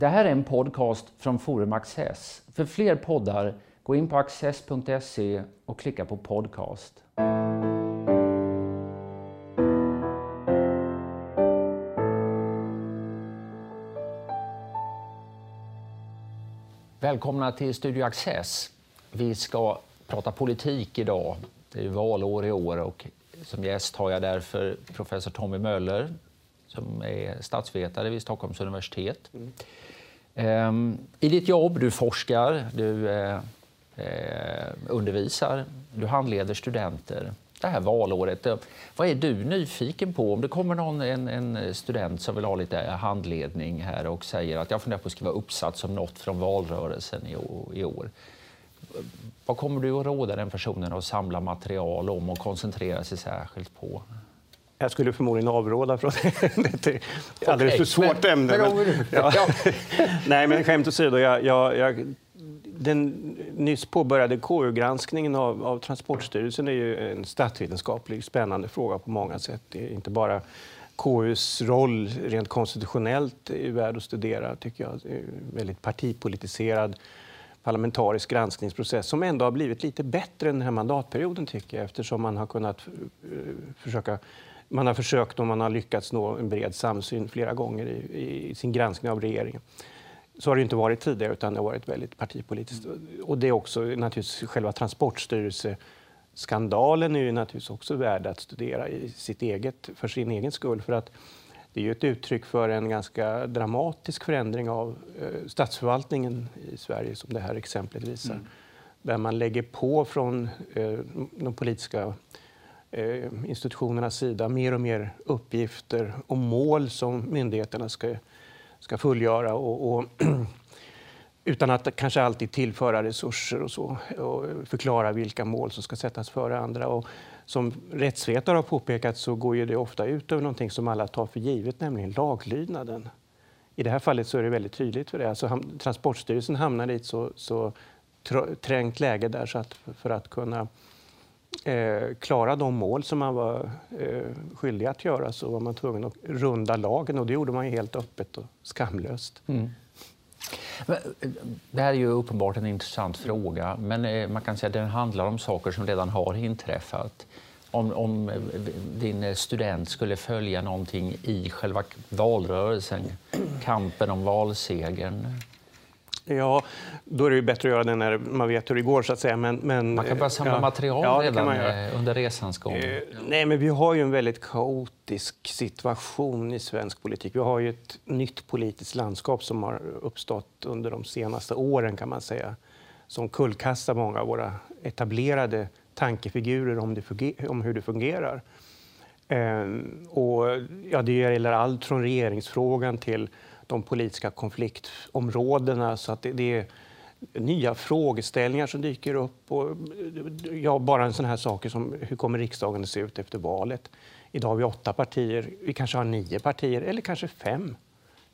Det här är en podcast från Forum Access. För fler poddar, gå in på access.se och klicka på podcast. Välkomna till Studio Access. Vi ska prata politik idag. Det är valår i år och som gäst har jag därför professor Tommy Möller som är statsvetare vid Stockholms universitet. Mm. Um, I ditt jobb, du forskar, du eh, eh, undervisar, du handleder studenter. Det här valåret, eh, vad är du nyfiken på? Om det kommer någon, en, en, student som vill ha lite handledning här och säger att jag funderar på att skriva uppsats om något från valrörelsen i, i år. Vad kommer du att råda den personen att samla material om och koncentrera sig särskilt på? Jag skulle förmodligen avråda från det. Ett alldeles för svårt men, ämne. Men, men, ja. Nej, men skämt åsido. Jag, jag, jag, den nyss påbörjade KU-granskningen av, av, Transportstyrelsen är ju en statsvetenskaplig spännande fråga på många sätt. Det är inte bara KUs roll rent konstitutionellt är värd att studera, tycker jag. Väldigt partipolitiserad parlamentarisk granskningsprocess som ändå har blivit lite bättre den här mandatperioden tycker jag eftersom man har kunnat uh, försöka man har försökt och man har lyckats nå en bred samsyn flera gånger i, i sin granskning av regeringen. Så har det inte varit tidigare, utan det har varit väldigt partipolitiskt. Och det är också naturligtvis själva Transportstyrelseskandalen är ju naturligtvis också värd att studera i sitt eget, för sin egen skull. För att det är ju ett uttryck för en ganska dramatisk förändring av eh, statsförvaltningen i Sverige, som det här exemplet visar. Mm. Där man lägger på från eh, de politiska Eh, institutionernas sida mer och mer uppgifter och mål som myndigheterna ska, ska fullgöra. Och, och utan att kanske alltid tillföra resurser och så och förklara vilka mål som ska sättas före andra. Och som rättsvetare har påpekat så går ju det ofta ut över någonting som alla tar för givet, nämligen laglydnaden. I det här fallet så är det väldigt tydligt för det. Alltså, Transportstyrelsen hamnar i ett så, så trängt läge där så att för att kunna eh, klara de mål som man var eh, skyldig att göra så var man tvungen att runda lagen och det gjorde man ju helt öppet och skamlöst. Mm. Eh, det här är ju uppenbart en intressant fråga, men eh, man kan säga att den handlar om saker som redan har inträffat. Om, om eh, din student skulle följa någonting i själva valrörelsen, kampen om valsegern, Ja, då är det bättre att göra det när man vet hur det går. Så att säga. Men, men, man kan bara samla ja, material ja, redan under resans gång. Eh, nej, men vi har ju en väldigt kaotisk situation i svensk politik. Vi har ju ett nytt politiskt landskap som har uppstått under de senaste åren kan man säga. Som kullkastar många av våra etablerade tankefigurer om, det om hur det fungerar. Eh, och, ja, det gäller allt från regeringsfrågan till de politiska konfliktområdena. Så att det, det är nya frågeställningar som dyker upp. Och, ja, bara en sån här sak som hur kommer riksdagen att se ut efter valet? Idag har vi åtta partier, vi kanske har nio partier eller kanske fem.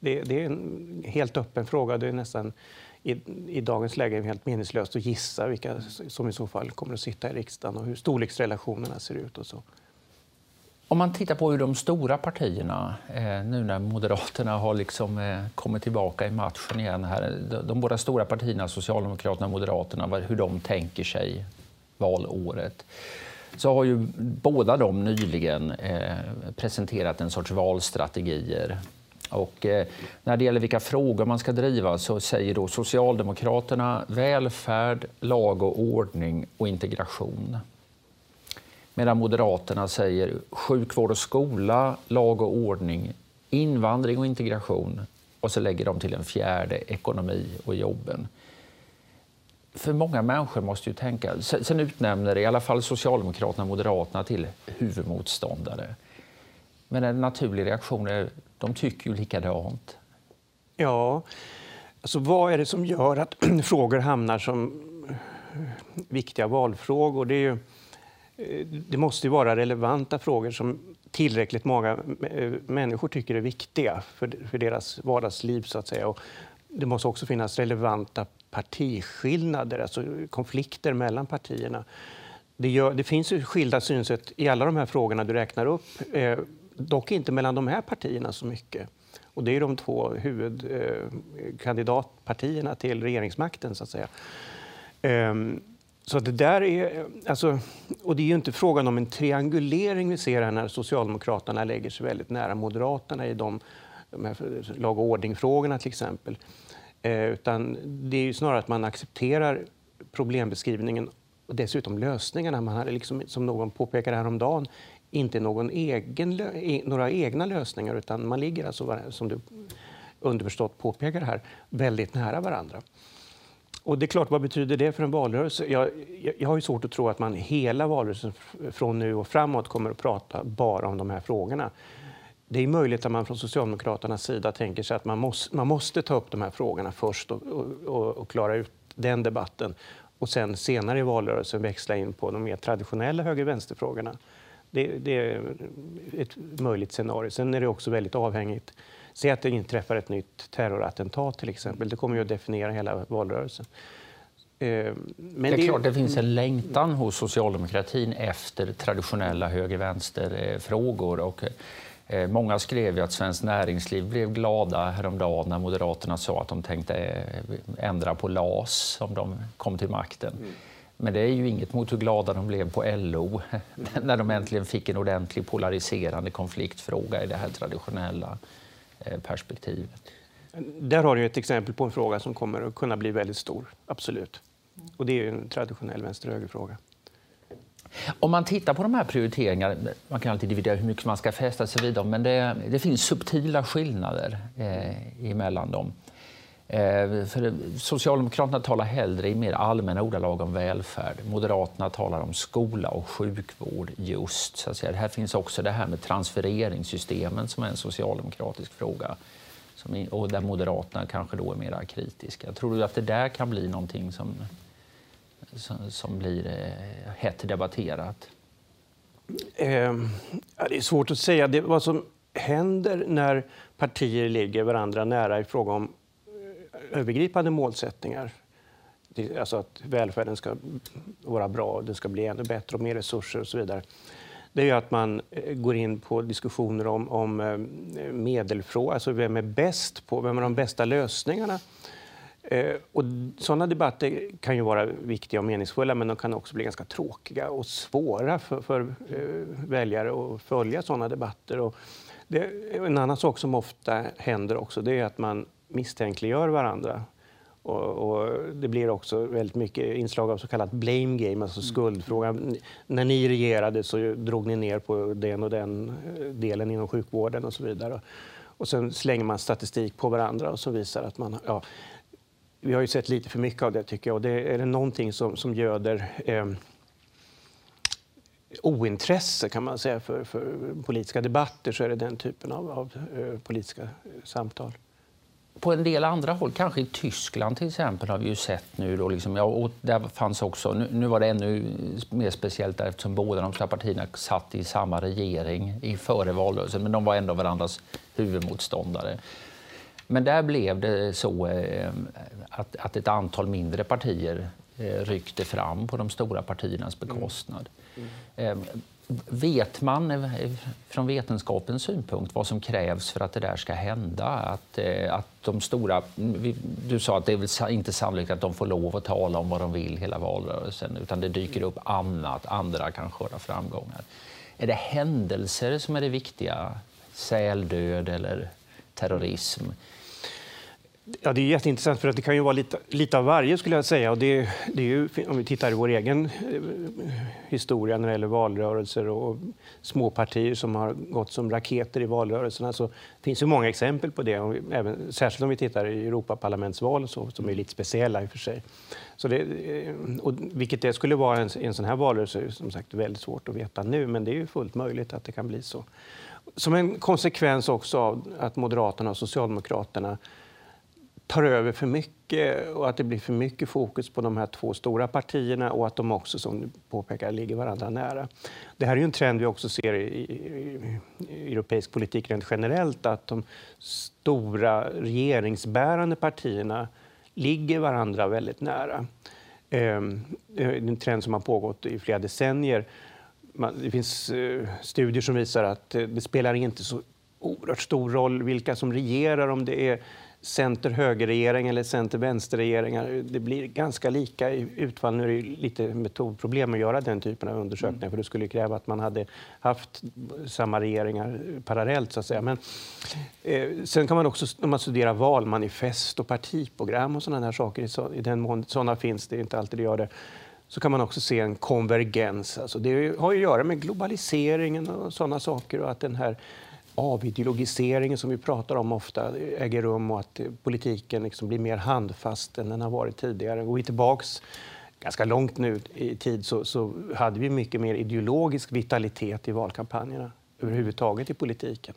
Det, det är en helt öppen fråga. Det är nästan i, i dagens läge helt meningslöst att gissa vilka som i så fall kommer att sitta i riksdagen och hur storleksrelationerna ser ut. och så. Om man tittar på hur de stora partierna, eh, nu när Moderaterna har liksom, eh, kommit tillbaka i matchen igen, här, de, de båda stora partierna, Socialdemokraterna och Moderaterna, hur de tänker sig valåret så har ju båda de nyligen eh, presenterat en sorts valstrategier. Och, eh, när det gäller vilka frågor man ska driva så säger då Socialdemokraterna välfärd, lag och ordning och integration. Medan Moderaterna säger sjukvård och skola, lag och ordning, invandring och integration och så lägger de till en fjärde, ekonomi och jobben. För många människor måste ju tänka... Sen utnämner i alla fall Socialdemokraterna och Moderaterna till huvudmotståndare. Men en naturlig reaktion är de tycker ju likadant. Ja, alltså vad är det som gör att frågor hamnar som viktiga valfrågor? Det är ju Eh, det måste ju vara relevanta frågor som tillräckligt många eh, människor tycker är viktiga för, för deras vardagsliv. så att säga. Och det måste också finnas relevanta partiskillnader, alltså konflikter mellan partierna. Det, gör, det finns ju skilda synsätt i alla de här frågorna du räknar upp, eh, dock inte mellan de här partierna så mycket. Och det är de två huvudkandidatpartierna eh, till regeringsmakten, så att säga. Eh, så det där är, alltså, och det är ju inte frågan om en triangulering vi ser här när Socialdemokraterna lägger sig väldigt nära Moderaterna i de, de här lag och ordning-frågorna till exempel. Eh, utan det är ju snarare att man accepterar problembeskrivningen och dessutom lösningarna. Man hade liksom, som någon påpekade häromdagen, inte någon egen, e, några egna lösningar utan man ligger alltså, som du underförstått påpekar här, väldigt nära varandra. Och det är klart, vad betyder det för en valrörelse? Jag, jag har ju svårt att tro att man hela valrörelsen från nu och framåt kommer att prata bara om de här frågorna. Det är möjligt att man från Socialdemokraternas sida tänker sig att man måste, man måste ta upp de här frågorna först och, och, och klara ut den debatten och sen senare i valrörelsen växla in på de mer traditionella höger-vänster-frågorna. Det, det, är ett möjligt scenario. Sen är det också väldigt avhängigt. Säg att det inträffar ett nytt terrorattentat till exempel. Det kommer ju att definiera hela valrörelsen. Eh, men det är klart det finns en längtan hos socialdemokratin efter traditionella höger-vänster-frågor. Och eh, många skrev att Svenskt Näringsliv blev glada häromdagen när Moderaterna sa att de tänkte eh, ändra på LAS om de kom till makten. Mm. Men det är ju inget mot hur glada de blev på LO när de äntligen fick en ordentlig polariserande konfliktfråga i det här traditionella perspektivet. Där har du ett exempel på en fråga som kommer att kunna bli väldigt stor, absolut. Och det är en traditionell vänster-höger-fråga. Om man tittar på de här prioriteringarna, man kan alltid dividera hur mycket man ska fästa sig vid dem, men det, det finns subtila skillnader eh, emellan dem. Eh, för Socialdemokraterna talar hellre i mer allmänna ordalag om välfärd. Moderaterna talar om skola och sjukvård just. Så att säga. Här finns också det här med transfereringssystemen som är en socialdemokratisk fråga. Som, och där Moderaterna kanske då är mer kritiska. Tror du att det där kan bli någonting som, som, som blir eh, hett debatterat? Eh, det är svårt att säga. Det, vad som händer när partier ligger varandra nära i fråga om övergripande målsättningar. Alltså att välfärden ska vara bra, den ska bli ännu bättre och mer resurser och så vidare. Det är att man eh, går in på diskussioner om, om eh, medelfrågor, alltså vem är bäst på, vem har de bästa lösningarna? Eh, och sådana debatter kan ju vara viktiga och meningsfulla men de kan också bli ganska tråkiga och svåra för, för väljare att följa sådana debatter. Och det, en annan sak som ofta händer också det är att man misstänkliggör varandra. Och, och, det blir också väldigt mycket inslag av så kallat blame game, alltså mm. skuldfrågan. När ni regerade så drog ni ner på den och den eh, delen inom sjukvården och så vidare. Och sen slänger man statistik på varandra och som visar att man... Ja, vi har ju sett lite för mycket av det tycker jag. Och det är det någonting som, som göder eh, ointresse kan man säga för, för, politiska debatter så är det den typen av, av uh, politiska samtal på en del andra håll, kanske i Tyskland till exempel, har vi ju sett nu då, liksom, ja, och där fanns också, nu, nu, var det ännu mer speciellt där, eftersom båda de två partierna satt i samma regering i före valrörelsen, men de var ändå varandras huvudmotståndare. Men där blev det så eh, att, att ett antal mindre partier eh, ryckte fram på de stora partiernas bekostnad. Mm. Mm. Vet man eh, från vetenskapens synpunkt vad som krävs för att det där ska hända? Att, eh, att de stora, mm, du sa att det är inte sannolikt att de får lov att tala om vad de vill hela valrörelsen utan det dyker upp annat, andra kan skörda framgångar. Är det händelser som är det viktiga? Säldöd eller terrorism? Ja, det är jätteintressant för att det kan ju vara lite, lite av varje skulle jag säga. Och det, det är ju, om vi tittar i vår egen eh, historia när det gäller valrörelser och småpartier som har gått som raketer i valrörelserna så finns det många exempel på det. Även, särskilt om vi tittar i Europaparlamentsval så, som är lite speciella i och för sig. Så det, eh, och vilket det skulle vara en, en sån här valrörelse är som sagt väldigt svårt att veta nu, men det är ju fullt möjligt att det kan bli så. Som en konsekvens också av att Moderaterna och Socialdemokraterna tar över för mycket och att det blir för mycket fokus på de här två stora partierna och att de också, som du påpekar, ligger varandra nära. Det här är ju en trend vi också ser i, i, i europeisk politik rent generellt, att de stora regeringsbärande partierna ligger varandra väldigt nära. Ehm, det är en trend som har pågått i flera decennier. Det finns eh, studier som visar att eh, det spelar inte så oerhört stor roll vilka som regerar, om det är center-högerregering eller center-vänsterregeringar. Det blir ganska lika utfall. Nu är det lite metodproblem att göra den typen av undersökningar mm. för det skulle kräva att man hade haft samma regeringar parallellt. Så att säga. Men, eh, sen kan man också, om man studerar valmanifest och partiprogram och sådana här saker, så, i den mån sådana finns, det är inte alltid det gör det, så kan man också se en konvergens. Alltså det har att göra med globaliseringen och sådana saker och att den här avideologiseringen som vi pratar om ofta äger rum och att eh, politiken liksom blir mer handfast än den har varit tidigare. Går vi tillbaks ganska långt nu i tid så, så hade vi mycket mer ideologisk vitalitet i valkampanjerna överhuvudtaget i politiken.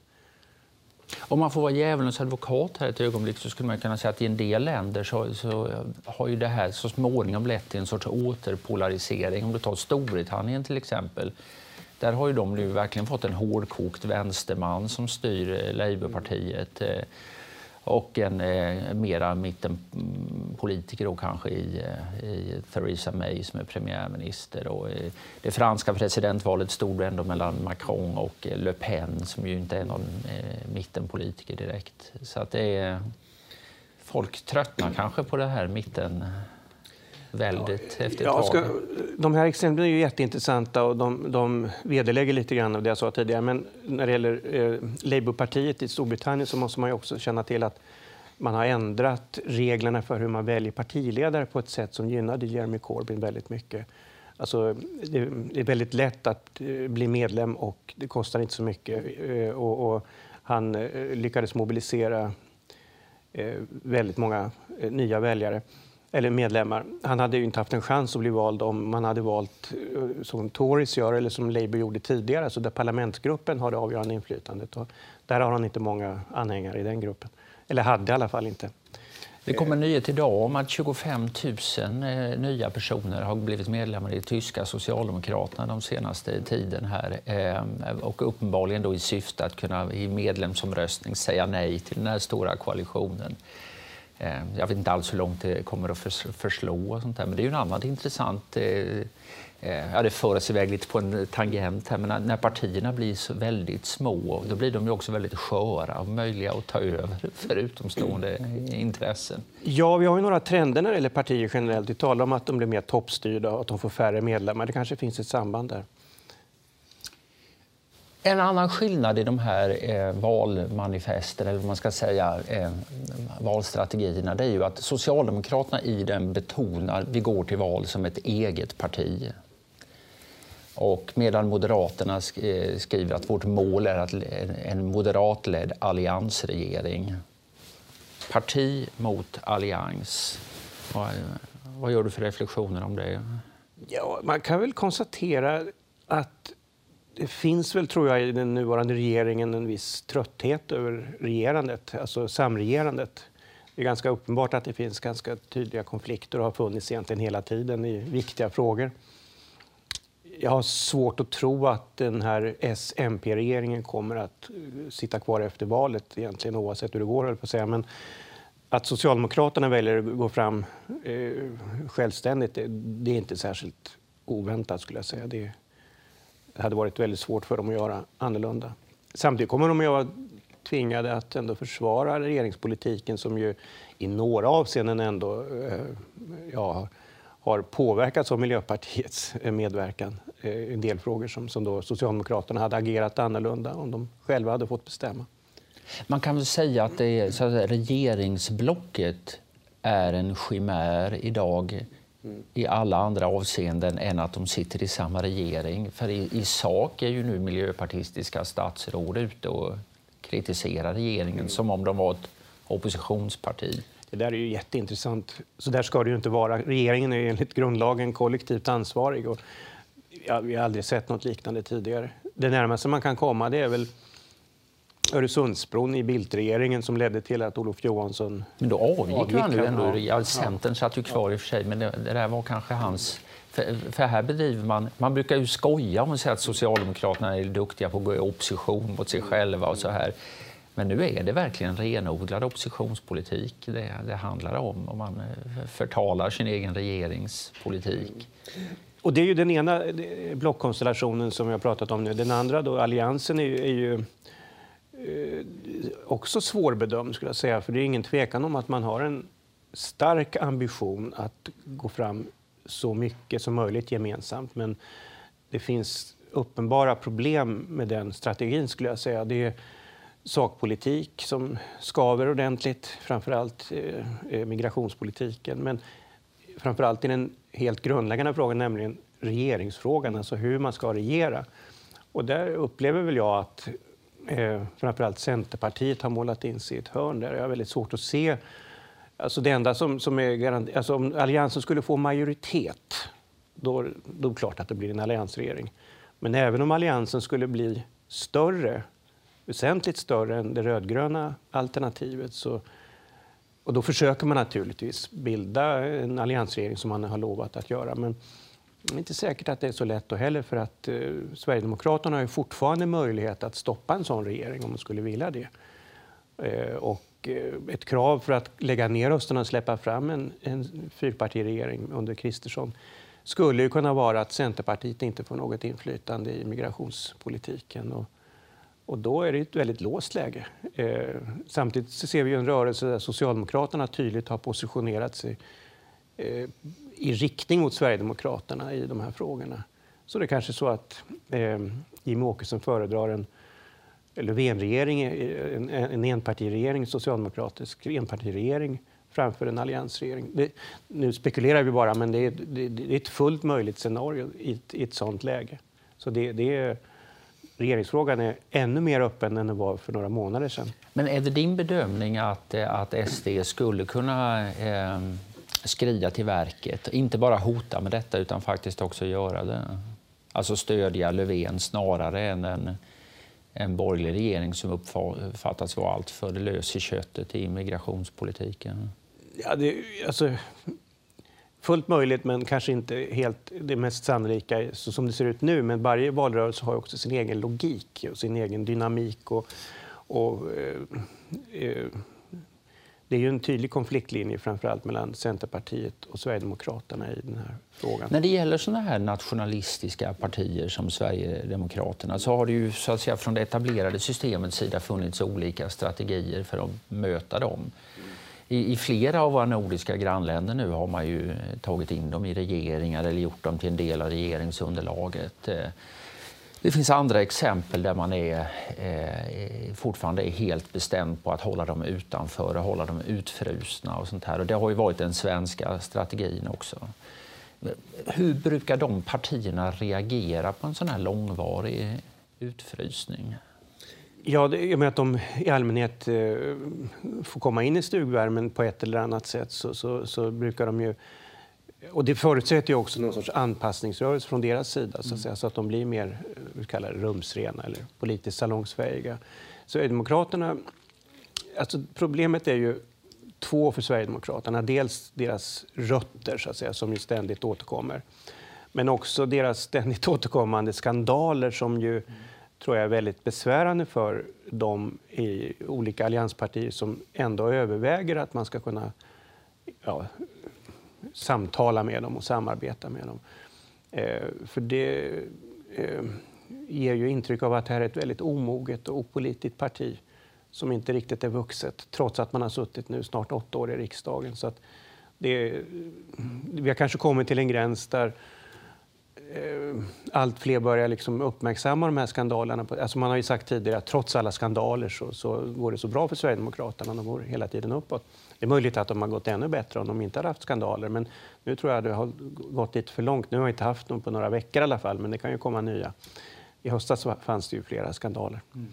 Om man får vara djävulens advokat här ett ögonblick så skulle man kunna säga att i en del länder så, så har ju det här så småningom lett till en sorts återpolarisering. Om du tar Storbritannien till exempel där har ju de nu verkligen fått en hårdkokt vänsterman som styr eh, Labourpartiet eh, och en eh, mera mittenpolitiker då kanske i, eh, i Theresa May som är premiärminister. Och, det franska presidentvalet stod ändå mellan Macron och Le Pen som ju inte är någon eh, mittenpolitiker direkt. Så att det är, folk tröttnar kanske på det här mitten väldigt ja, efter ja, ska, De här exemplen är ju jätteintressanta och de, de vederlägger lite grann av det jag sa tidigare. Men när det gäller eh, Labourpartiet i Storbritannien så måste man ju också känna till att man har ändrat reglerna för hur man väljer partiledare på ett sätt som gynnade Jeremy Corbyn väldigt mycket. Alltså, det är väldigt lätt att eh, bli medlem och det kostar inte så mycket. Eh, och, och han eh, lyckades mobilisera väldigt många nya väljare eller medlemmar. Han hade ju inte haft en chans att bli vald om man hade valt eh, som Tories gör eller som Labour gjorde tidigare, alltså där parlamentsgruppen har det avgörande inflytandet. Och där har han inte många anhängare i den gruppen. Eller hade i alla fall inte. Det kommer nyhet idag om att 25 000 eh, nya personer har blivit medlemmar i tyska Socialdemokraterna de senaste tiden här. Eh, och uppenbarligen då i syfte att kunna i medlemsomröstning säga nej till den här stora koalitionen. Eh, jag vet inte alls hur långt det kommer att förslå, och sånt där. men det är ju en annan intressant... Eh, eh, ja, det för oss iväg lite på en tangent här, men när partierna blir så väldigt små då blir de ju också väldigt sköra och möjliga att ta över för utomstående intressen. Ja, vi har ju några trender när det gäller partier generellt. Vi talar om att de blir mer toppstyrda och att de får färre medlemmar. Det kanske finns ett samband där. En annan skillnad i de här eh, valmanifesten, eller vad man ska säga, eh, valstrategierna, det är ju att Socialdemokraterna i den betonar att vi går till val som ett eget parti. Och medan Moderaterna eh, skriver att vårt mål är att en moderatledd alliansregering. Parti mot allians. Vad, vad gör du för reflektioner om det? Ja, man kan väl konstatera att det finns väl, tror jag, i den nuvarande regeringen en viss trötthet över regerandet, alltså samregerandet. Det är ganska uppenbart att det finns ganska tydliga konflikter och har funnits egentligen hela tiden i viktiga frågor. Jag har svårt att tro att den här S-MP-regeringen kommer att eh, sitta kvar efter valet, egentligen oavsett hur det går, på att säga. Men att Socialdemokraterna väljer att gå fram eh, självständigt, det, det, är inte särskilt oväntat skulle jag säga. Det, är, hade varit väldigt svårt för dem att göra annorlunda. Samtidigt kommer de att vara tvingade att ändå försvara regeringspolitiken som ju i några avseenden ändå eh, ja, har påverkats av Miljöpartiets eh, medverkan. Eh, en del frågor som, som då Socialdemokraterna hade agerat annorlunda om de själva hade fått bestämma. Man kan väl säga att, det är, så att regeringsblocket är en chimär idag i alla andra avseenden än att de sitter i samma regering. För i, i sak är ju nu miljöpartistiska statsråd ute och kritiserar regeringen mm. som om de var ett oppositionsparti. Det där är ju jätteintressant. Så där ska det ju inte vara. Regeringen är enligt grundlagen kollektivt ansvarig. Och ja, vi har aldrig sett något liknande tidigare. Det närmaste man kan komma det är väl Öresundsbron i Bildtregeringen som ledde till att Olof Johansson Men då avgick, avgick han ju ändå. Ja. Centern satt ju kvar i och för sig, men det, det där var kanske hans... För, för, här bedriver man... Man brukar ju skoja om att Socialdemokraterna är duktiga på att gå i opposition mot sig själva och så här. Men nu är det verkligen renodlad oppositionspolitik det, det handlar om, om man eh, förtalar sin egen regeringspolitik. Och det är ju den ena blockkonstellationen som vi har pratat om nu. Den andra, då, alliansen, är ju, är ju eh, Eh, också svårbedömd skulle jag säga. För det är ingen tvekan om att man har en stark ambition att gå fram så mycket som möjligt gemensamt. Men det finns uppenbara problem med den strategin skulle jag säga. Det är sakpolitik som skaver ordentligt, framförallt eh, eh, migrationspolitiken. Men framförallt i den helt grundläggande frågan, nämligen regeringsfrågan, alltså hur man ska regera. Och där upplever väl jag att eh, framförallt Centerpartiet har målat in sig i ett hörn där. Jag har väldigt svårt att se... Alltså det enda som, som är garanterat... Alltså om Alliansen skulle få majoritet, då, då är det klart att det blir en alliansregering. Men även om Alliansen skulle bli större, väsentligt större än det rödgröna alternativet så och då försöker man naturligtvis bilda en alliansregering som man har lovat att göra. Men det är inte säkert att det är så lätt då heller för att eh, Sverigedemokraterna har ju fortfarande möjlighet att stoppa en sån regering om de skulle vilja det. Eh, och eh, ett krav för att lägga ner rösterna och släppa fram en, en fyrpartiregering under Kristersson skulle ju kunna vara att Centerpartiet inte får något inflytande i migrationspolitiken. Och, och då är det ett väldigt låst läge. Eh, samtidigt ser vi en rörelse där Socialdemokraterna tydligt har positionerat sig eh, i riktning mot Sverigedemokraterna i de här frågorna. Så det är kanske så att eh, Jimmie Åkesson föredrar en Löfvenregering, en, en enpartiregering, socialdemokratisk enpartiregering framför en alliansregering. Det, nu spekulerar vi bara, men det är, det, det är ett fullt möjligt scenario i ett, i ett sånt läge. Så det, det är, regeringsfrågan är ännu mer öppen än den var för några månader sedan. Men är det din bedömning att, att SD skulle kunna eh, skrida till verket, inte bara hota med detta utan faktiskt också göra det? Alltså stödja Löfven snarare än en, en borgerlig regering som uppfattas vara alltför lös i köttet i migrationspolitiken? Ja, det, alltså, fullt möjligt, men kanske inte helt det mest sannolika så som det ser ut nu. Men varje valrörelse har också sin egen logik och sin egen dynamik. Och, och eh, eh, det är ju en tydlig konfliktlinje framförallt mellan Centerpartiet och Sverigedemokraterna i den här frågan. När det gäller sådana här nationalistiska partier som Sverigedemokraterna så har det ju så att säga, från det etablerade systemets sida funnits olika strategier för att möta dem. I, I, flera av våra nordiska grannländer nu har man ju tagit in dem i regeringar eller gjort dem till en del av regeringsunderlaget. Det finns andra exempel där man är, eh, fortfarande är helt bestämd på att hålla dem utanför och hålla dem utfrusna. och sånt här. Och det har ju varit den svenska strategin också. Hur brukar de partierna reagera på en sån här långvarig utfrysning? Ja, det, i och med att de i allmänhet eh, får komma in i stugvärmen på ett eller annat sätt så, så, så, brukar de ju... Och det förutsätter ju också någon sorts anpassningsrörelse från deras sida så att, säga, så att de blir mer eh, vi kallar det, rumsrena eller politiskt salongsfähiga. Sverigedemokraterna... Alltså problemet är ju två för Sverigedemokraterna. Dels deras rötter, så att säga, som ju ständigt återkommer. Men också deras ständigt återkommande skandaler som ju tror jag är väldigt besvärande för de i olika allianspartier som ändå överväger att man ska kunna ja, samtala med dem och samarbeta med dem. Eh, för det eh, ger ju intryck av att det här är ett väldigt omoget och opolitiskt parti som inte riktigt är vuxet, trots att man har suttit nu snart åtta år i riksdagen. Så att det, vi har kanske kommit till en gräns där eh, allt fler börjar liksom uppmärksamma de här skandalerna. Alltså man har ju sagt tidigare att trots alla skandaler så, så går det så bra för Sverigedemokraterna. De går hela tiden uppåt. Det är möjligt att de har gått ännu bättre om de inte hade haft skandaler. Men nu tror jag det har gått lite för långt. Nu har jag inte haft dem på några veckor i alla fall, men det kan ju komma nya. I höstas fanns det ju flera skandaler. Mm.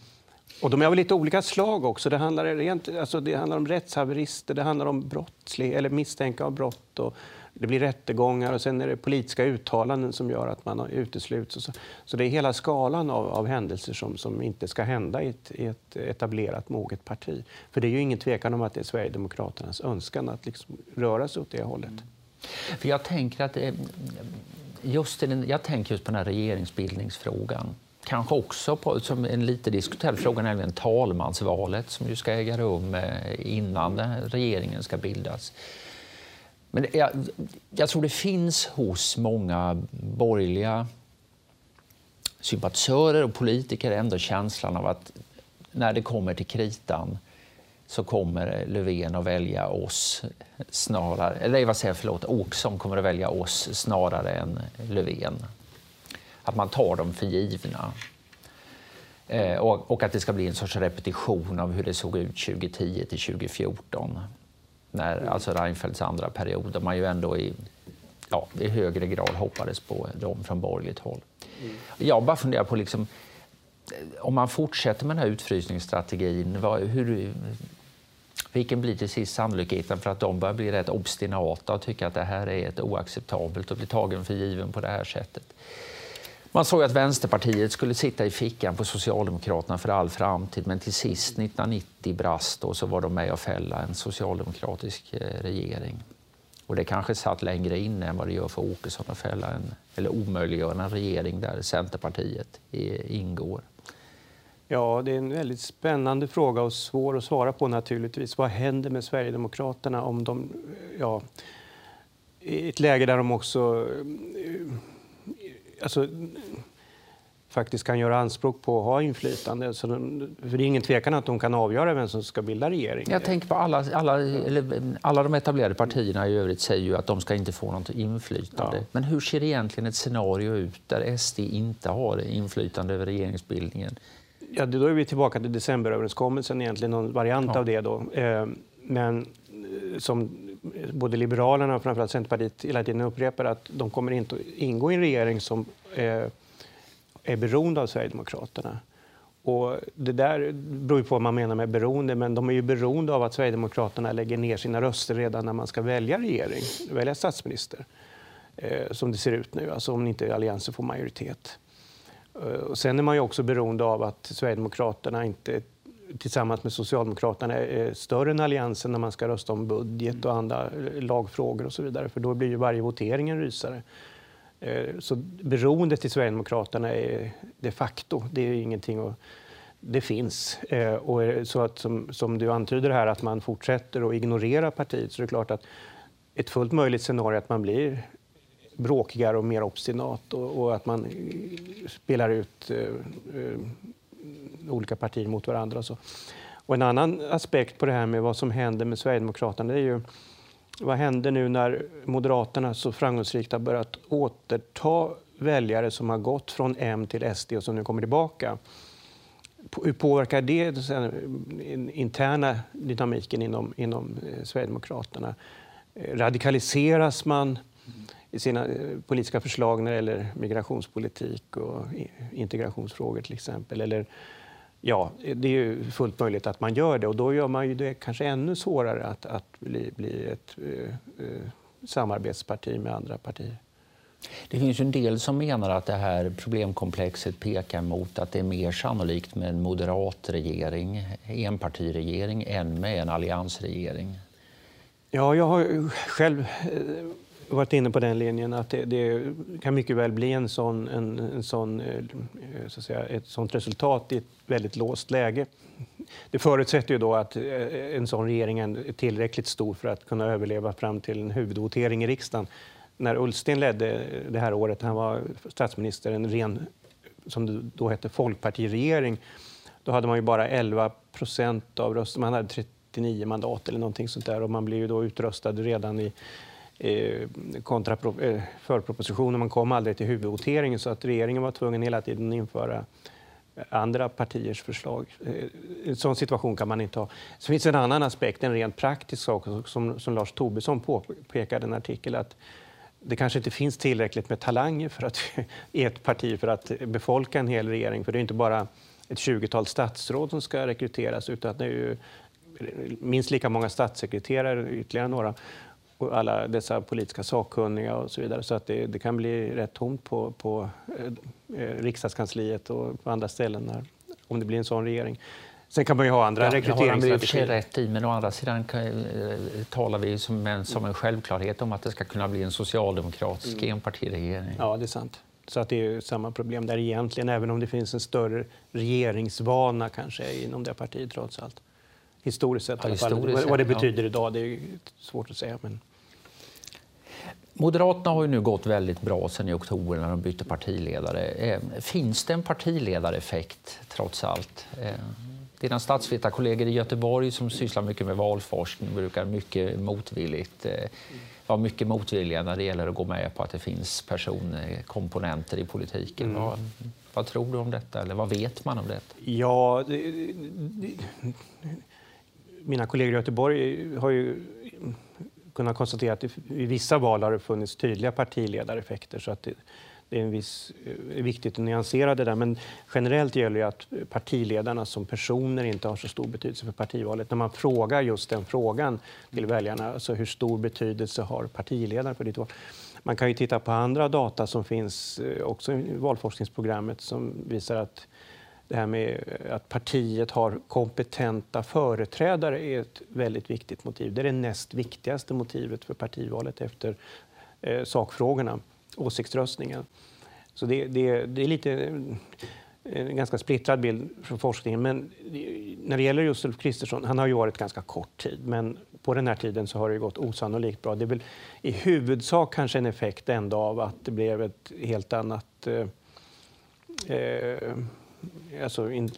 Och de är av lite olika slag också. Det handlar, rent, alltså det handlar om rättshaverister, det handlar om brottslig, eller misstänkta av brott och det blir rättegångar och sen är det politiska uttalanden som gör att man utesluts. Så, så det är hela skalan av, av händelser som, som inte ska hända i ett, i ett etablerat moget parti. För det är ju ingen tvekan om att det är Sverigedemokraternas önskan att liksom röra sig åt det hållet. Mm. För jag tänker att eh, just den, jag tänker just på den här regeringsbildningsfrågan. Kanske också på, som en lite diskuterad fråga, nämligen talmansvalet som ju ska äga rum eh, innan regeringen ska bildas. Men jag, jag tror det finns hos många borgerliga sympatisörer och politiker ändå känslan av att när det kommer till kritan så kommer Löfven att välja oss snarare, eller vad säger jag, förlåt, Åkesson kommer att välja oss snarare än Löfven. Att man tar dem för givna. Eh, och, och, att det ska bli en sorts repetition av hur det såg ut 2010 till 2014. När, mm. Alltså Reinfeldts andra period, där man ju ändå i, ja, i högre grad hoppades på dem från borgerligt håll. Mm. Jag bara funderar på liksom, om man fortsätter med den här utfrysningsstrategin, vad, hur, vilken blir till sist sannolikheten för att de börjar bli rätt obstinata och tycka att det här är ett oacceptabelt och bli tagen för given på det här sättet? Man såg att Vänsterpartiet skulle sitta i fickan på Socialdemokraterna för all framtid men till sist 1990 brast och så var de med och fälla en socialdemokratisk eh, regering. Och det kanske satt längre inne än vad det gör för Åkesson att fälla en, eller omöjliggöra en regering där Centerpartiet eh, ingår. Ja, det är en väldigt spännande fråga och svår att svara på naturligtvis. Vad händer med Sverigedemokraterna om de, ja, i ett läge där de också eh, alltså, faktiskt kan göra anspråk på att ha inflytande. Så de, för det är ingen tvekan att de kan avgöra vem som ska bilda regering. Jag tänker på alla, alla, eller, alla de etablerade partierna i övrigt säger ju att de ska inte få något inflytande. Ja. Men hur ser egentligen ett scenario ut där SD inte har inflytande över regeringsbildningen? Ja, då är vi tillbaka till decemberöverenskommelsen, egentligen någon variant ja. av det. Då. Eh, men eh, som både Liberalerna och framförallt Centerpartiet hela tiden upprepar att de kommer inte att ingå i en regering som eh, är beroende av Sverigedemokraterna. Och det där beror på vad man menar med beroende, men de är ju beroende av att Sverigedemokraterna lägger ner sina röster redan när man ska välja regering, välja statsminister, eh, som det ser ut nu, alltså om inte Alliansen får majoritet. Eh, och sen är man ju också beroende av att Sverigedemokraterna inte tillsammans med Socialdemokraterna är större än Alliansen när man ska rösta om budget och andra eh, lagfrågor och så vidare. För då blir ju varje votering en rysare. Eh, så beroendet till Sverigedemokraterna är de facto, det är ingenting att det finns. Och så att, som, som, du antyder här, att man fortsätter att ignorera partiet, så är det klart att ett fullt möjligt scenario är att man blir bråkigare och mer obstinat och, och att man spelar ut eh, eh, olika partier mot varandra. Och, så. och en annan aspekt på det här med vad som händer med Sverigedemokraterna det är ju vad händer nu när Moderaterna så framgångsrikt har börjat återta väljare som har gått från M till SD och som nu kommer tillbaka? Hur påverkar det den interna dynamiken inom, inom eh, Sverigedemokraterna? Eh, radikaliseras man i sina eh, politiska förslag när det gäller migrationspolitik och integrationsfrågor till exempel? Eller Ja, det är ju fullt möjligt att man gör det och då gör man ju det kanske ännu svårare att, att bli, bli ett uh, uh, samarbetsparti med andra partier. Det finns en del som menar att det här problemkomplexet pekar mot att det är mer sannolikt med en moderat regering, enpartiregering, än med en alliansregering. Ja, jag har själv eh, varit inne på den linjen att det, det kan mycket väl bli en sån, en, en sån, eh, så att säga, ett sånt resultat i ett väldigt låst läge. Det förutsätter ju då att eh, en sån regering är tillräckligt stor för att kunna överleva fram till en huvudvotering i riksdagen. När Ullsten ledde det här året, han var statsminister, en ren, som det då hette, folkpartiregering, då hade man ju bara 11 procent av rösterna. Man hade 39 mandat eller någonting sånt där och man blev ju då utröstad redan i eh, kontra eh, förpropositionen. Man kom aldrig till huvudvoteringen så att regeringen var tvungen hela tiden att införa andra partiers förslag. Eh, en sån situation kan man inte ha. Så finns en annan aspekt, en rent praktisk sak som, som Lars Tobisson påpekade i en artikel. att det kanske inte finns tillräckligt med talanger för att, i ett parti för att befolka en hel regering. För det är inte bara ett 20-tal statsråd som ska rekryteras utan det är ju minst lika många statssekreterare, ytterligare några alla dessa politiska sakkunniga och så vidare. Så att det, det kan bli rätt tomt på, på eh, eh, riksdagskansliet och på andra ställen när, om det blir en sån regering. Sen kan man ju ha andra ja, rekryteringsstrategier. Det har rätt i, men å andra sidan kan, eh, talar vi som en, som en självklarhet om att det ska kunna bli en socialdemokratisk mm. enpartiregering. Ja, det är sant. Så att det är samma problem där egentligen, även om det finns en större regeringsvana kanske inom det partiet trots allt. Historiskt sett ja, alla fall. Vad det betyder ja. idag det är svårt att säga. Men... Moderaterna har ju nu gått väldigt bra sen i oktober när de bytte partiledare. Eh, finns det en partiledareffekt trots allt? Eh, dina statsvetarkollegor i Göteborg som sysslar mycket med valforskning brukar mycket motvilligt eh, vara mycket motvilliga när det gäller att gå med på att det finns personkomponenter i politiken. Mm. Vad, vad, tror du om detta? Eller vad vet man om detta? Ja, det, det, mina kollegor i Göteborg har ju kunnat konstatera att i vissa val har det funnits tydliga partiledareffekter. Så att det, det är en viss, eh, viktigt att nyansera det där. Men generellt gäller ju att partiledarna som personer inte har så stor betydelse för partivalet. När man frågar just den frågan till väljarna, alltså hur stor betydelse har partiledare för ditt val? Man kan ju titta på andra data som finns eh, också i valforskningsprogrammet som visar att det här med att partiet har kompetenta företrädare är ett väldigt viktigt motiv. Det är det näst viktigaste motivet för partivalet efter eh, sakfrågorna, åsiktsröstningen. Så det, det, det är lite eh, en ganska splittrad bild från forskningen. Men när det gäller just Ulf Kristersson, han har ju varit ganska kort tid, men på den här tiden så har det gått osannolikt bra. Det är väl i huvudsak kanske en effekt ändå av att det blev ett helt annat eh, eh alltså in,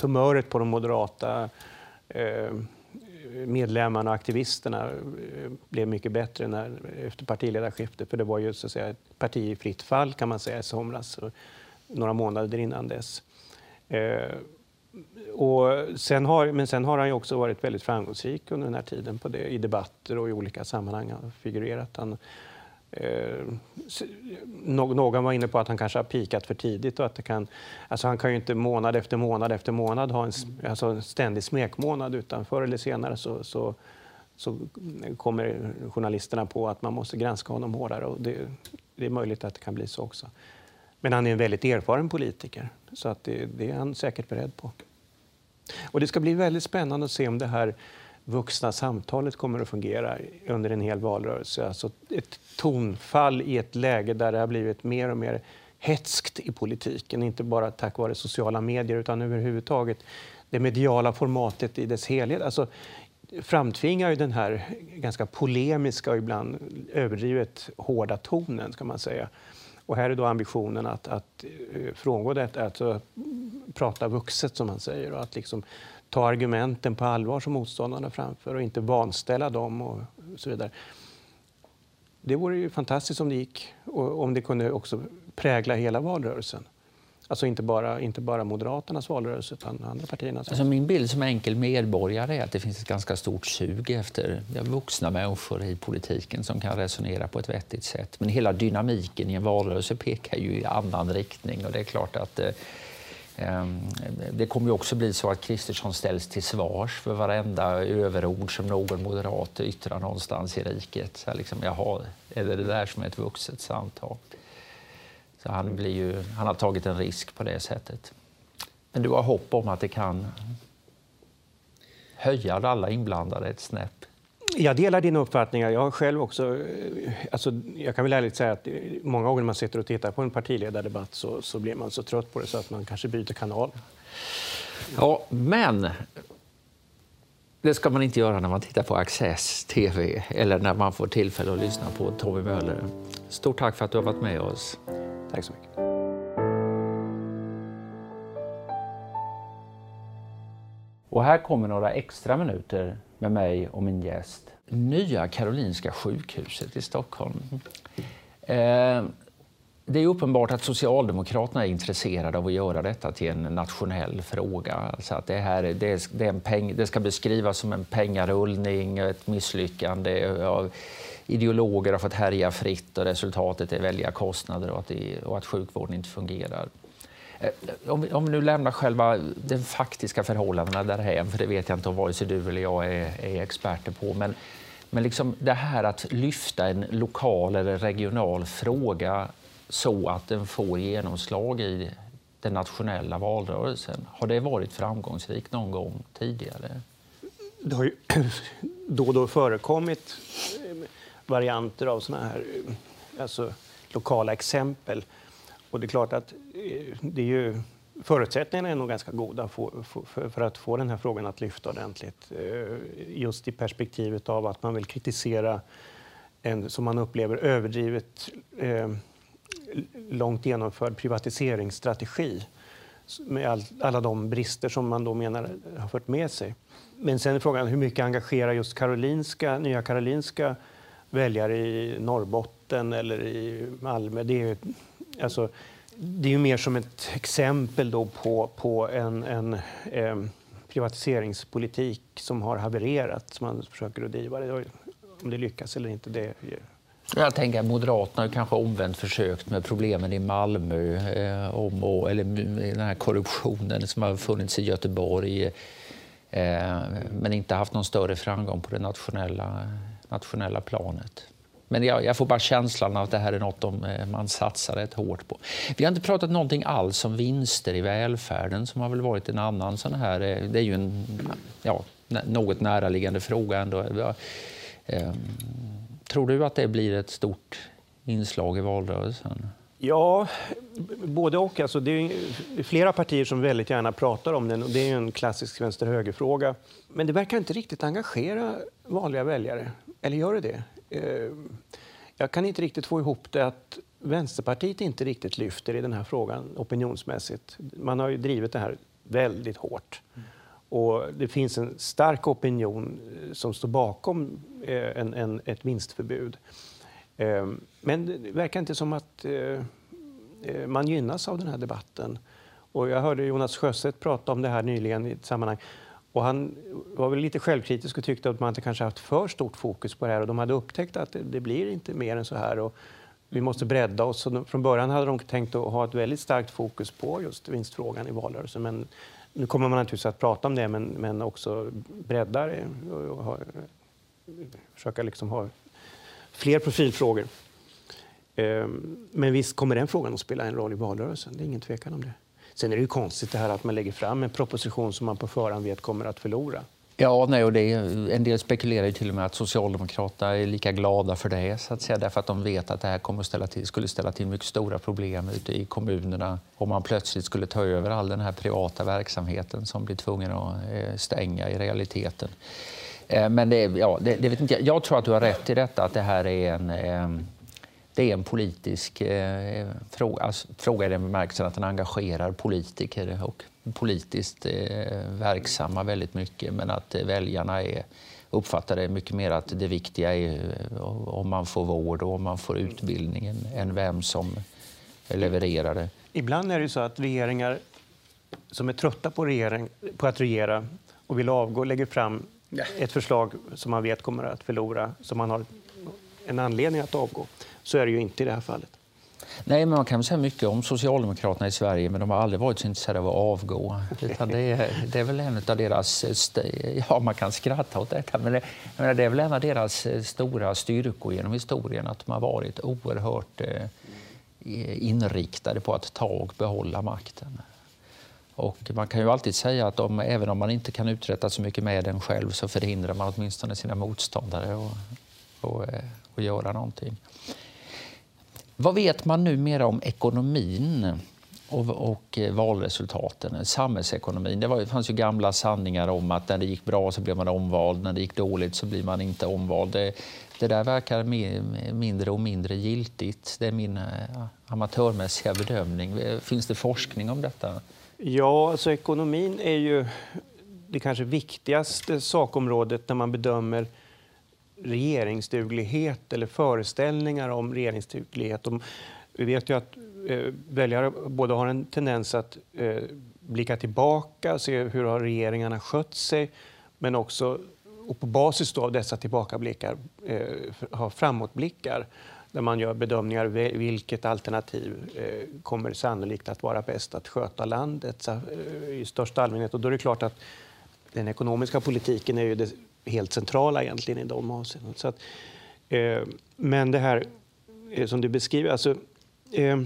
humöret på de moderata eh, medlemmarna och aktivisterna eh, blev mycket bättre när, efter partiledarskiftet. För det var ju så att säga, ett parti i fritt fall kan man säga i somras, några månader innan dess. Eh, och sen har, men sen har han ju också varit väldigt framgångsrik under den här tiden på det, i debatter och i olika sammanhang. Han figurerat. Han, Eh, någon var inne på att han kanske har pikat för tidigt. Och att det kan, alltså han kan ju inte månad efter månad efter månad ha en, alltså en ständig smekmånad utan förr eller senare så, så, så kommer journalisterna på att man måste granska honom hårdare. Och det, det, är möjligt att det kan bli så också. Men han är en väldigt erfaren politiker så att det, det är han säkert beredd på. Och det ska bli väldigt spännande att se om det här vuxna samtalet kommer att fungera under en hel valrörelse. Alltså ett tonfall i ett läge där det har blivit mer och mer hetskt i politiken, inte bara tack vare sociala medier utan överhuvudtaget det mediala formatet i dess helhet. Alltså, framtvingar ju den här ganska polemiska och ibland överdrivet hårda tonen, ska man säga. Och här är då ambitionen att, att eh, frångå detta, att alltså, prata vuxet som man säger och att liksom ta argumenten på allvar som motståndarna framför och inte vanställa dem och så vidare. Det vore ju fantastiskt om det gick och om det kunde också prägla hela valrörelsen. Alltså inte bara, inte bara Moderaternas valrörelse utan andra partiernas. Alltså min bild som enkel medborgare är att det finns ett ganska stort sug efter vuxna människor i politiken som kan resonera på ett vettigt sätt. Men hela dynamiken i en valrörelse pekar ju i annan riktning och det är klart att eh, Ehm, det kommer ju också bli så att Kristersson ställs till svars för varenda överord som någon moderat yttrar någonstans i riket. Så liksom, jaha, är det det där som är ett vuxet samtal? Så han, blir ju, han har tagit en risk på det sättet. Men du har hopp om att det kan höja alla inblandade ett snäpp? Jag delar dina uppfattningar. Jag har själv också... Eh, alltså, jag kan väl ärligt säga att många gånger när man sitter och tittar på en partiledardebatt så, så blir man så trött på det så att man kanske byter kanal. Ja, men det ska man inte göra när man tittar på Access TV eller när man får tillfälle att lyssna på Tommy Möller. Stort tack för att du har varit med oss. Tack så mycket. Och här kommer några extra minuter med mig och min gäst. Nya Karolinska sjukhuset i Stockholm. Eh, det är uppenbart att Socialdemokraterna är intresserade av att göra detta till en nationell fråga. Alltså att det, här, det, det, en peng, det ska beskrivas som en pengarullning, ett misslyckande. Av, ideologer har fått härja fritt och resultatet är väldiga kostnader och att, det, och att sjukvården inte fungerar. Eh, om vi, om vi nu lämnar själva de faktiska förhållandena därhän, för det vet jag inte om vare sig du eller jag är, är experter på. Men, men liksom det här att lyfta en lokal eller regional fråga så att den får genomslag i den nationella valrörelsen. Har det varit framgångsrikt någon gång tidigare? Det har ju då och då förekommit eh, varianter av såna här eh, alltså, lokala exempel och det är klart att eh, det är ju, förutsättningarna är nog ganska goda för, för, för, att få den här frågan att lyfta ordentligt. Eh, just i perspektivet av att man vill kritisera en, som man upplever, överdrivet eh, långt genomförd privatiseringsstrategi med all, alla de brister som man då menar har fört med sig. Men sen är frågan hur mycket engagerar just Karolinska, Nya Karolinska väljare i Norrbotten eller i Malmö? Det är, alltså, det är ju mer som ett exempel då på, på en, en eh, privatiseringspolitik som har havererat, som man försöker att driva. Det. Om det lyckas eller inte, det jag tänker att Moderaterna har kanske omvänt försökt med problemen i Malmö, eh, om och, eller den här korruptionen som har funnits i Göteborg eh, men inte haft någon större framgång på det nationella, nationella planet. Men jag, jag, får bara känslan av att det här är något de, eh, man satsar rätt hårt på. Vi har inte pratat någonting alls om vinster i välfärden som har väl varit en annan sån här... Eh, det är ju en ja, något näraliggande fråga ändå. Ehm, tror du att det blir ett stort inslag i valrörelsen? Ja, både och. Alltså, det är flera partier som väldigt gärna pratar om den. Och det är en klassisk vänster-höger-fråga. Men det verkar inte riktigt engagera vanliga väljare. Eller gör det det? Eh, jag kan inte riktigt få ihop det att Vänsterpartiet inte riktigt lyfter i den här frågan opinionsmässigt. Man har ju drivit det här väldigt hårt. Och det finns en stark opinion eh, som står bakom eh, en, en, ett vinstförbud. Men det verkar inte som att man gynnas av den här debatten. Och jag hörde Jonas Sjöstedt prata om det här nyligen i ett sammanhang. Och han var väl lite självkritisk och tyckte att man inte kanske haft för stort fokus på det här. Och de hade upptäckt att det, det blir inte mer än så här. Och vi måste bredda oss. Och från början hade de tänkt att ha ett väldigt starkt fokus på just vinstfrågan i valrörelsen. Men nu kommer man naturligtvis att prata om det, men, men också bredda det och och, och, försöka liksom ha fler profilfrågor. Ehm, men visst kommer den frågan att spela en roll i valrörelsen. Det är ingen tvekan om det. Sen är det ju konstigt det här att man lägger fram en proposition som man på förhand vet kommer att förlora. Ja, nej, och det en del spekulerar ju till och med att Socialdemokraterna är lika glada för det, så att säga, därför att de vet att det här kommer att ställa till, skulle ställa till mycket stora problem ute i kommunerna om man plötsligt skulle ta över all den här privata verksamheten som blir tvungen att eh, stänga i realiteten. Eh, men det, ja, det, det vet inte, jag tror att du har rätt i detta, att det här är en eh, det är en politisk eh, fråga, alltså, fråga i den bemärkelsen att den engagerar politiker och politiskt eh, verksamma väldigt mycket. Men att eh, väljarna är, uppfattar det mycket mer att det viktiga är eh, om man får vård och om man får utbildning än vem som levererar det. Ibland är det så att regeringar som är trötta på, regering, på att regera och vill avgå lägger fram ett förslag som man vet kommer att förlora, som man har en anledning att avgå. Så är det ju inte i det här fallet. Nej, men man kan säga mycket om Socialdemokraterna i Sverige, men de har aldrig varit så intresserade av att avgå. Utan det, är, det är väl en av deras... Ja, man kan skratta åt detta, men det, det är väl en av deras eh, stora styrkor genom historien att de har varit oerhört eh, inriktade på att ta och behålla makten. Och man kan ju alltid säga att de, även om man inte kan uträtta så mycket med den själv så förhindrar man åtminstone sina motståndare att eh, göra någonting. Vad vet man numera om ekonomin och, och eh, valresultaten, samhällsekonomin? Det, var, det fanns ju gamla sanningar om att när det gick bra så blev man omvald, när det gick dåligt så blir man inte omvald. Det, det där verkar mindre och mindre giltigt. Det är min eh, amatörmässiga bedömning. Finns det forskning om detta? Ja, alltså ekonomin är ju det kanske viktigaste sakområdet när man bedömer regeringsduglighet eller föreställningar om regeringsduglighet. vi vet ju att eh, väljare både har en tendens att eh, blicka tillbaka, se hur har regeringarna skött sig, men också och på basis av dessa tillbakablickar eh, ha framåtblickar där man gör bedömningar vilket alternativ eh, kommer sannolikt att vara bäst att sköta landet så, eh, i största allmänhet. Och då är det klart att den ekonomiska politiken är ju det helt centrala egentligen i de avseendena. Så att, eh, men det här eh, som du beskriver, alltså, eh,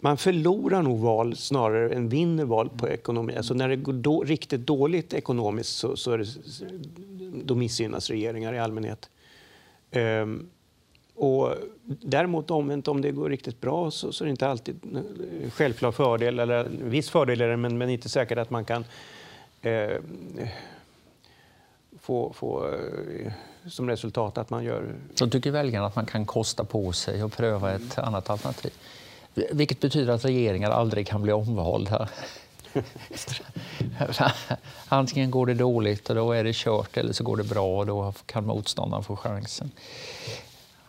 man förlorar nog val snarare än vinner val på ekonomi. Alltså när det går då, riktigt dåligt ekonomiskt så, så är det, då missgynnas regeringar i allmänhet. Ehm, och däremot omvänt, om det går riktigt bra så, så är det inte alltid en eh, självklar fördel, eller en viss fördel är det, men, men inte säkert att man kan eh, få, få eh, som resultat att man gör... Då tycker väljarna att man kan kosta på sig och pröva ett annat alternativ. Vilket betyder att regeringar aldrig kan bli omvalda. Antingen går det dåligt och då är det kört eller så går det bra och då kan motståndaren få chansen.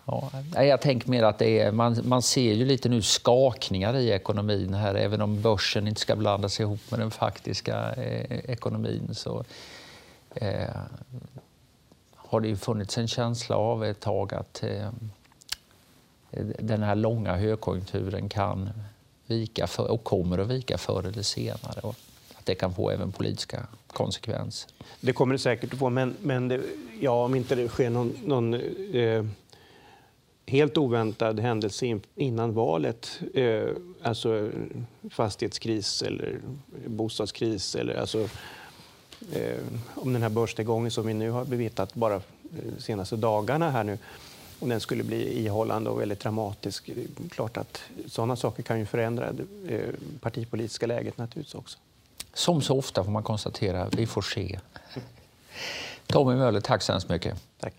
Ja, jag tänker mer att det är, man, man ser ju lite nu skakningar i ekonomin här, även om börsen inte ska blandas ihop med den faktiska eh, ekonomin. Så, eh, har det ju funnits en känsla av ett tag att eh, den här långa högkonjunkturen kan vika för, och kommer att vika förr eller senare. Och att det kan få även politiska konsekvenser. Det kommer det säkert att få, men, men det, ja, om inte det sker någon, någon eh, helt oväntad händelse innan valet, eh, alltså fastighetskris eller bostadskris eller alltså, om den här börsnedgången som vi nu har bevittnat bara de senaste dagarna här nu, om den skulle bli ihållande och väldigt dramatisk. Klart att sådana saker kan ju förändra det eh, partipolitiska läget naturligtvis också. Som så ofta får man konstatera, vi får se. Tommy Möller, tack så hemskt mycket. Tack.